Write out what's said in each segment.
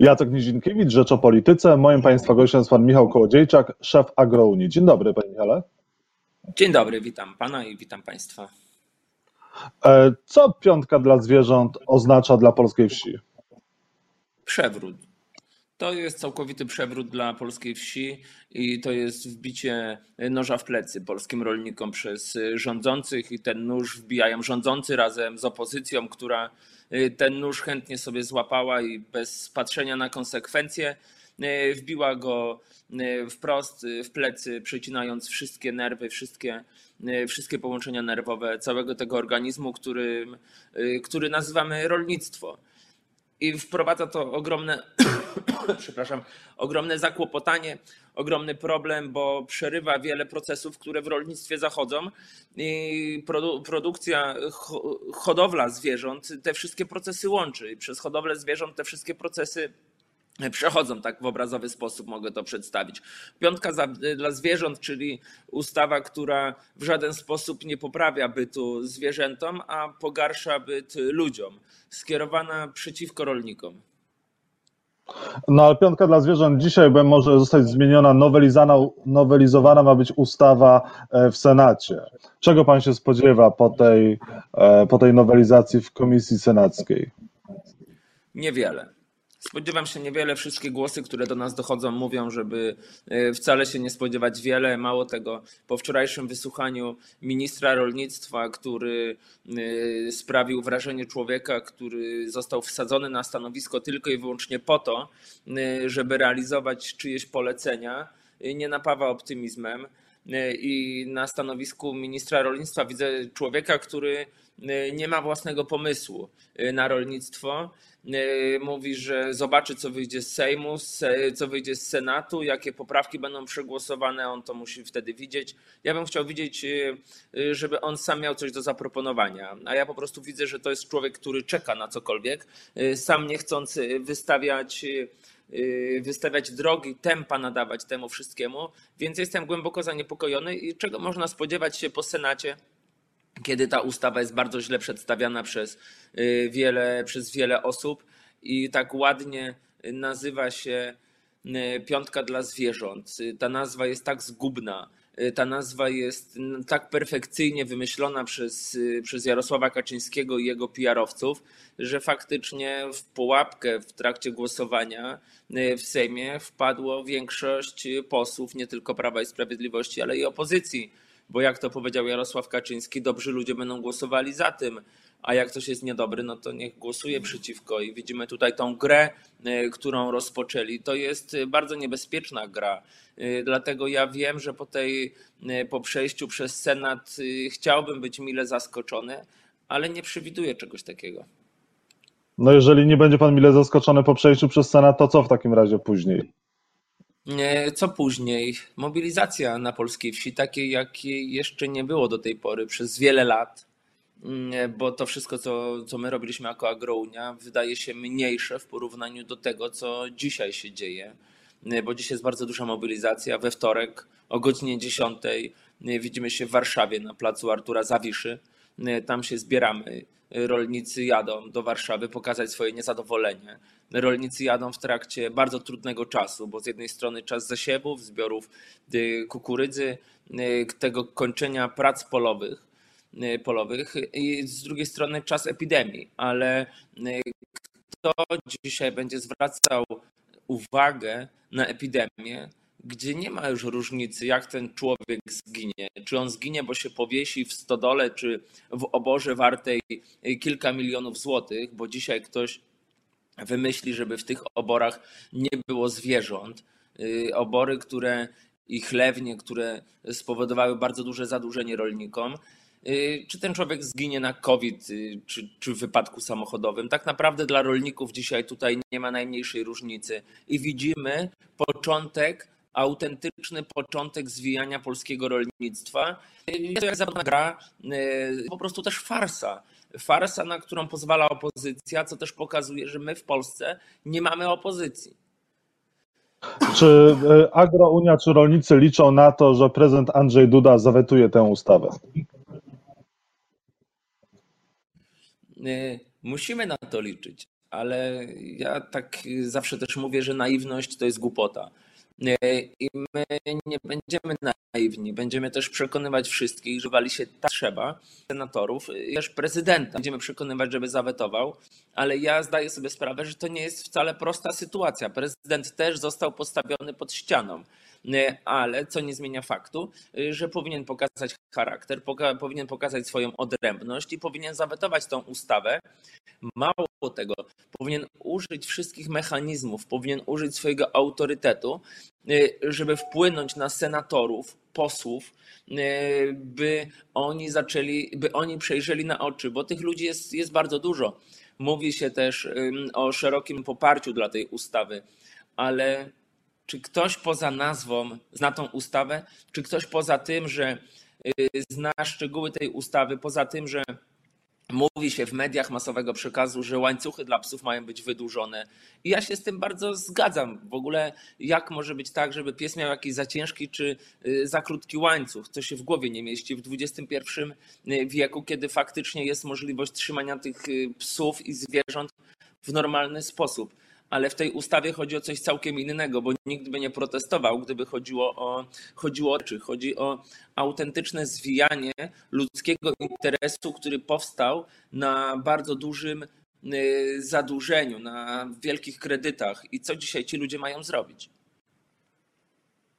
Jacek Nizinkiewicz, Rzecz o Polityce. Moim Państwa gościem jest Pan Michał Kołodziejczak, szef Agrounii. Dzień dobry, Panie Michale. Dzień dobry, witam Pana i witam Państwa. E, co piątka dla zwierząt oznacza dla polskiej wsi? Przewrót. To jest całkowity przewrót dla polskiej wsi i to jest wbicie noża w plecy polskim rolnikom przez rządzących i ten nóż wbijają rządzący razem z opozycją, która ten nóż chętnie sobie złapała i bez patrzenia na konsekwencje wbiła go wprost w plecy, przecinając wszystkie nerwy, wszystkie, wszystkie połączenia nerwowe całego tego organizmu, który, który nazywamy rolnictwo. I wprowadza to ogromne, przepraszam, ogromne zakłopotanie, ogromny problem, bo przerywa wiele procesów, które w rolnictwie zachodzą. Produ produkcja, hodowla zwierząt te wszystkie procesy łączy. Przez hodowlę zwierząt te wszystkie procesy przechodzą, tak w obrazowy sposób mogę to przedstawić. Piątka za, dla zwierząt, czyli ustawa, która w żaden sposób nie poprawia bytu zwierzętom, a pogarsza byt ludziom, skierowana przeciwko rolnikom. No ale piątka dla zwierząt dzisiaj może zostać zmieniona, nowelizowana, nowelizowana ma być ustawa e, w Senacie. Czego pan się spodziewa po tej, e, po tej nowelizacji w Komisji Senackiej? Niewiele. Spodziewam się niewiele. Wszystkie głosy, które do nas dochodzą, mówią, żeby e, wcale się nie spodziewać wiele. Mało tego, po wczorajszym wysłuchaniu ministra rolnictwa, który e, sprawił wrażenie człowieka, który został wsadzony na stanowisko tylko i wyłącznie po to, e, żeby realizować czyjeś polecenia, nie napawa optymizmem. I na stanowisku ministra rolnictwa widzę człowieka, który nie ma własnego pomysłu na rolnictwo. E, mówi, że zobaczy, co wyjdzie z Sejmu, co wyjdzie z Senatu, jakie poprawki będą przegłosowane, on to musi wtedy widzieć. Ja bym chciał widzieć, żeby on sam miał coś do zaproponowania, a ja po prostu widzę, że to jest człowiek, który czeka na cokolwiek, sam nie chcąc wystawiać wystawiać drogi, tempa nadawać temu wszystkiemu, więc jestem głęboko zaniepokojony i czego można spodziewać się po Senacie kiedy ta ustawa jest bardzo źle przedstawiana przez y, wiele, przez wiele osób i tak ładnie nazywa się y, Piątka dla zwierząt. Ta nazwa jest tak zgubna, y, ta nazwa jest tak perfekcyjnie wymyślona przez, przez Jarosława Kaczyńskiego i jego PR-owców, że faktycznie w pułapkę w trakcie głosowania w Sejmie wpadło większość posłów nie tylko Prawa i Sprawiedliwości, ale i opozycji bo jak to powiedział Jarosław Kaczyński, dobrzy ludzie będą głosowali za tym, a jak ktoś jest niedobry, no to niech głosuje przeciwko. I widzimy tutaj tą grę, e, którą rozpoczęli. To jest bardzo niebezpieczna gra. E, dlatego ja wiem, że po tej, e, po przejściu przez Senat chciałbym być mile zaskoczony, ale nie przewiduję czegoś takiego. No jeżeli nie będzie pan mile zaskoczony po przejściu przez Senat, to co w takim razie później? Co później? Mobilizacja na polskiej wsi, takiej jakiej jeszcze nie było do tej pory przez wiele lat, mm, bo to wszystko, co, co my robiliśmy jako Agrounia, wydaje się mniejsze w porównaniu do tego, co dzisiaj się dzieje, bo dzisiaj jest bardzo duża mobilizacja. We wtorek o godzinie 10 widzimy się w Warszawie na placu Artura Zawiszy. Tam się zbieramy rolnicy jadą do Warszawy pokazać swoje niezadowolenie. Rolnicy jadą w trakcie bardzo trudnego czasu, bo z jednej strony czas zasiewów, zbiorów y, kukurydzy, tego kończenia prac polowych, polowych i z drugiej strony czas epidemii, ale kto dzisiaj będzie zwracał uwagę na epidemię, gdzie nie ma już różnicy, jak ten człowiek zginie. Czy on zginie, bo się powiesi w stodole, czy w oborze wartej kilka milionów złotych, bo dzisiaj ktoś wymyśli, żeby w tych oborach nie było zwierząt. Y, obory, które i chlewnie, które spowodowały bardzo duże zadłużenie rolnikom. Y, czy ten człowiek zginie na COVID, y, czy, czy w wypadku samochodowym? Tak naprawdę dla rolników dzisiaj tutaj nie ma najmniejszej różnicy. I widzimy początek autentyczny początek zwijania polskiego rolnictwa. Jest to jak zawodna gra, y, po prostu też farsa. Farsa, na którą pozwala opozycja, co też pokazuje, że my w Polsce nie mamy opozycji. Czy y, Agrounia, czy rolnicy liczą na to, że prezydent Andrzej Duda zawetuje tę ustawę? Y, musimy na to liczyć ale ja tak zawsze też mówię, że naiwność to jest głupota. I my nie będziemy naiwni, będziemy też przekonywać wszystkich, że wali się tak trzeba, senatorów, też prezydenta. Będziemy przekonywać, żeby zawetował, ale ja zdaję sobie sprawę, że to nie jest wcale prosta sytuacja. Prezydent też został postawiony pod ścianą ale co nie zmienia faktu, że powinien pokazać charakter, poka powinien pokazać swoją odrębność i powinien zawetować tą ustawę. Mało tego, powinien użyć wszystkich mechanizmów, powinien użyć swojego autorytetu, żeby wpłynąć na senatorów, posłów, y, by oni zaczęli, by oni przejrzeli na oczy, bo tych ludzi jest, jest bardzo dużo. Mówi się też o szerokim poparciu dla tej ustawy, ale czy ktoś poza nazwą zna tą ustawę? Czy ktoś poza tym, że y, zna szczegóły tej ustawy, poza tym, że Mówi się w mediach masowego przekazu, że łańcuchy dla psów mają być wydłużone. I ja się z tym bardzo zgadzam. W ogóle, jak może być tak, żeby pies miał jakiś za ciężki czy y, za krótki łańcuch? To się w głowie nie mieści w XXI y, wieku, kiedy faktycznie jest możliwość trzymania tych psów i zwierząt w normalny sposób ale w tej ustawie chodzi o coś całkiem innego, bo nikt by nie protestował, gdyby chodziło o, chodziło o czy chodzi o autentyczne zwijanie ludzkiego interesu, który powstał na bardzo dużym y, zadłużeniu, na wielkich kredytach. I co dzisiaj ci ludzie mają zrobić?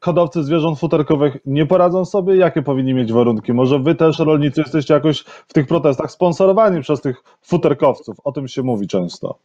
hodowcy zwierząt futerkowych nie poradzą sobie? Jakie powinni mieć warunki? Może wy też, rolnicy, jesteście jakoś w tych protestach sponsorowani przez tych futerkowców? O tym się mówi często.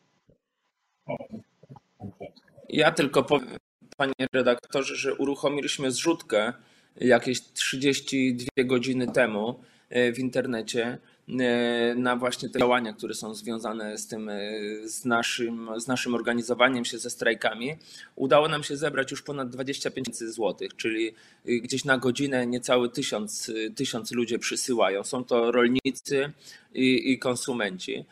Ja tylko powiem, panie redaktorze, że uruchomiliśmy zrzutkę jakieś 32 godziny temu e, w internecie e, na właśnie te działania, które są związane z tym, e, z naszym, z naszym organizowaniem się ze strajkami. Udało nam się zebrać już ponad 25 tysięcy złotych, czyli gdzieś na godzinę niecały tysiąc, tysiąc ludzie przysyłają. Są to rolnicy i, i konsumenci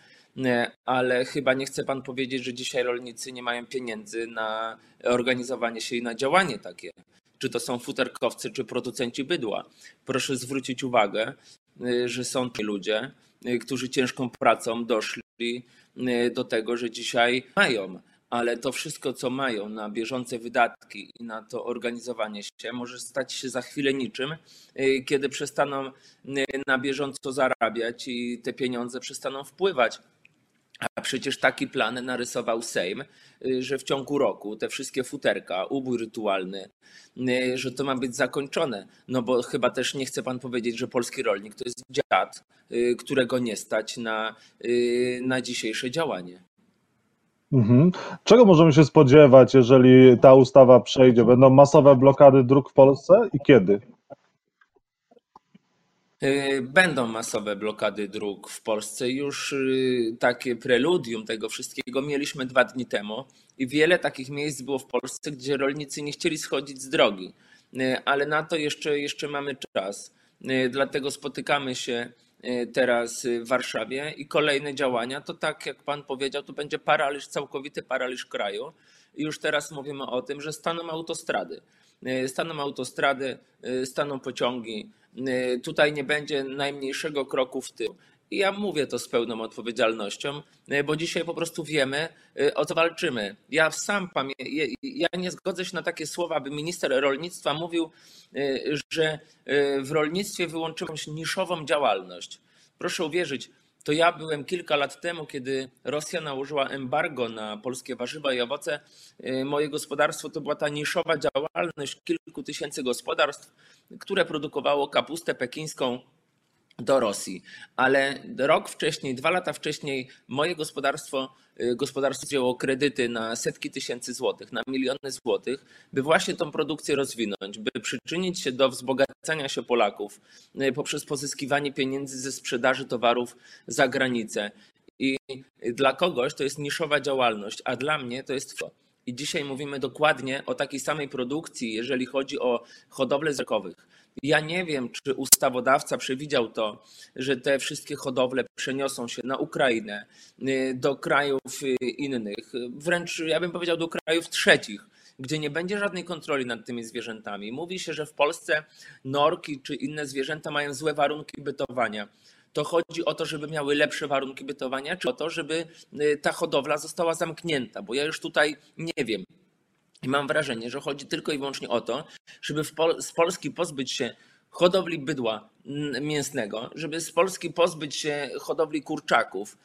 ale chyba nie chce pan powiedzieć, że dzisiaj rolnicy nie mają pieniędzy na organizowanie się i na działanie takie. Czy to są futerkowcy, czy producenci bydła. Proszę zwrócić uwagę, y, że są ci ludzie, y, którzy ciężką pracą doszli do tego, że dzisiaj mają ale to wszystko, co mają na bieżące wydatki i na to organizowanie się, może stać się za chwilę niczym, kiedy przestaną na bieżąco zarabiać i te pieniądze przestaną wpływać a przecież taki plan narysował Sejm, y, że w ciągu roku te wszystkie futerka, ubój rytualny, y, że to ma być zakończone. No bo chyba też nie chce pan powiedzieć, że polski rolnik to jest dziad, y, którego nie stać na, na dzisiejsze działanie. Mhm. Czego możemy się spodziewać, jeżeli ta ustawa przejdzie? Będą masowe blokady dróg w Polsce i kiedy? Y, będą masowe blokady dróg w Polsce. Już y, takie preludium tego wszystkiego mieliśmy dwa dni temu i wiele takich miejsc było w Polsce, gdzie rolnicy nie chcieli schodzić z drogi. Y, ale na to jeszcze, jeszcze mamy czas. Dlatego spotykamy się teraz w Warszawie i kolejne działania to tak jak pan powiedział, to będzie paraliż, całkowity paraliż kraju. Już teraz mówimy o tym, że staną autostrady. Staną autostrady, staną pociągi, Y, tutaj nie będzie najmniejszego kroku w tył. I ja mówię to z pełną odpowiedzialnością, bo dzisiaj po prostu wiemy, o co walczymy. Ja sam pamiętam, ja nie zgodzę się na takie słowa, aby minister rolnictwa mówił, że w rolnictwie wyłączyło niszową działalność. Proszę uwierzyć, to ja byłem kilka lat temu, kiedy Rosja nałożyła embargo na polskie warzywa i owoce. Y, moje gospodarstwo to była ta niszowa działalność kilku tysięcy gospodarstw, które produkowało kapustę pekińską, do Rosji. Ale rok wcześniej, dwa lata wcześniej, moje gospodarstwo, y, gospodarstwo wzięło kredyty na setki tysięcy złotych, na miliony złotych, by właśnie tą produkcję rozwinąć, by przyczynić się do wzbogacania się Polaków y, poprzez pozyskiwanie pieniędzy ze sprzedaży towarów za granicę. I dla kogoś to jest niszowa działalność, a dla mnie to jest to. I dzisiaj mówimy dokładnie o takiej samej produkcji, jeżeli chodzi o hodowlę zwierząt. Ja nie wiem, czy ustawodawca przewidział to, że te wszystkie hodowle przeniosą się na Ukrainę, y, do krajów y, innych, wręcz ja bym powiedział do krajów trzecich, gdzie nie będzie żadnej kontroli nad tymi zwierzętami. Mówi się, że w Polsce norki czy inne zwierzęta mają złe warunki bytowania. to chodzi o to, żeby miały lepsze warunki bytowania, czy o to, żeby y, ta hodowla została zamknięta, bo ja już tutaj nie wiem. I mam wrażenie, że chodzi tylko i wyłącznie o to, żeby Pol z Polski pozbyć się hodowli bydła mięsnego, żeby z Polski pozbyć się hodowli kurczaków,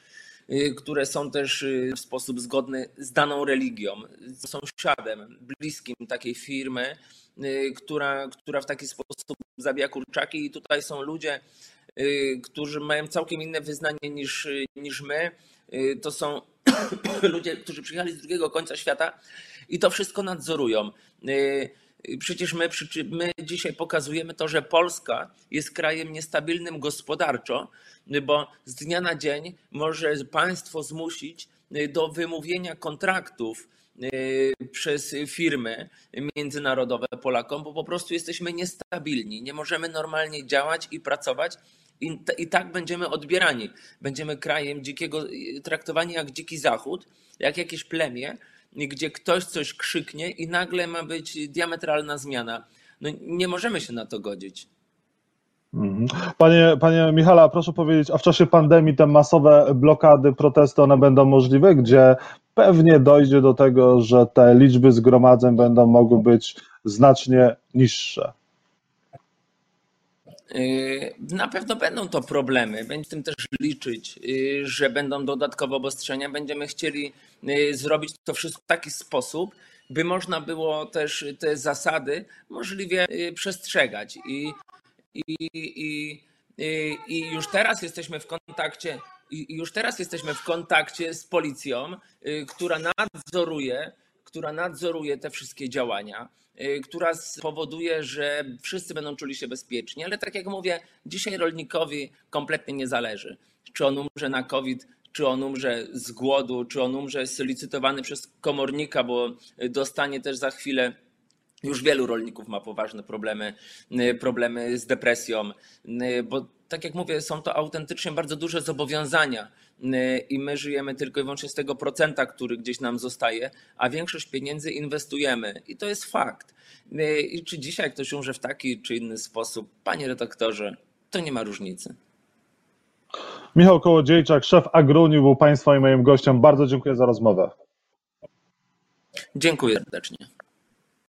y, które są też y, w sposób zgodny z daną religią, z sąsiadem bliskim takiej firmy, która, która w taki sposób zabija kurczaki. I tutaj są ludzie, Y, którzy mają całkiem inne wyznanie niż, niż my. Y, to są ludzie, którzy przyjechali z drugiego końca świata i to wszystko nadzorują. Y, przecież my, my dzisiaj pokazujemy to, że Polska jest krajem niestabilnym gospodarczo, bo z dnia na dzień może państwo zmusić do wymówienia kontraktów przez firmy międzynarodowe Polakom, bo po prostu jesteśmy niestabilni. Nie możemy normalnie działać i pracować i, I tak będziemy odbierani. Będziemy krajem dzikiego, traktowani jak dziki zachód, jak jakieś plemię, gdzie ktoś coś krzyknie i nagle ma być diametralna zmiana. No, nie możemy się na to godzić. Mhm. Panie, panie Michala, proszę powiedzieć, a w czasie pandemii te masowe blokady, protesty, one będą możliwe, gdzie pewnie dojdzie do tego, że te liczby zgromadzeń będą mogły być znacznie niższe? Yy, na pewno będą to problemy. Będziemy tym też liczyć, yy, że będą dodatkowe obostrzenia. Będziemy chcieli yy, zrobić to wszystko w taki sposób, by można było też te zasady możliwie przestrzegać. I, i, i, i już teraz jesteśmy w kontakcie. Już teraz jesteśmy w kontakcie z policją, która nadzoruje, która nadzoruje te wszystkie działania. Y, która spowoduje, że wszyscy będą czuli się bezpiecznie. Ale tak jak mówię, dzisiaj rolnikowi kompletnie nie zależy, czy on umrze na COVID, czy on umrze z głodu, czy on umrze licytowany przez komornika, bo dostanie też za chwilę już wielu rolników ma poważne problemy, y, problemy z depresją, y, bo tak jak mówię, są to autentycznie bardzo duże zobowiązania i my żyjemy tylko i wyłącznie z tego procenta, który gdzieś nam zostaje, a większość pieniędzy inwestujemy i to jest fakt. I czy dzisiaj ktoś umrze w taki czy inny sposób, panie redaktorze, to nie ma różnicy. Michał Kołodziejczak, szef Agroniu, był Państwa i moim gościem. Bardzo dziękuję za rozmowę. Dziękuję serdecznie.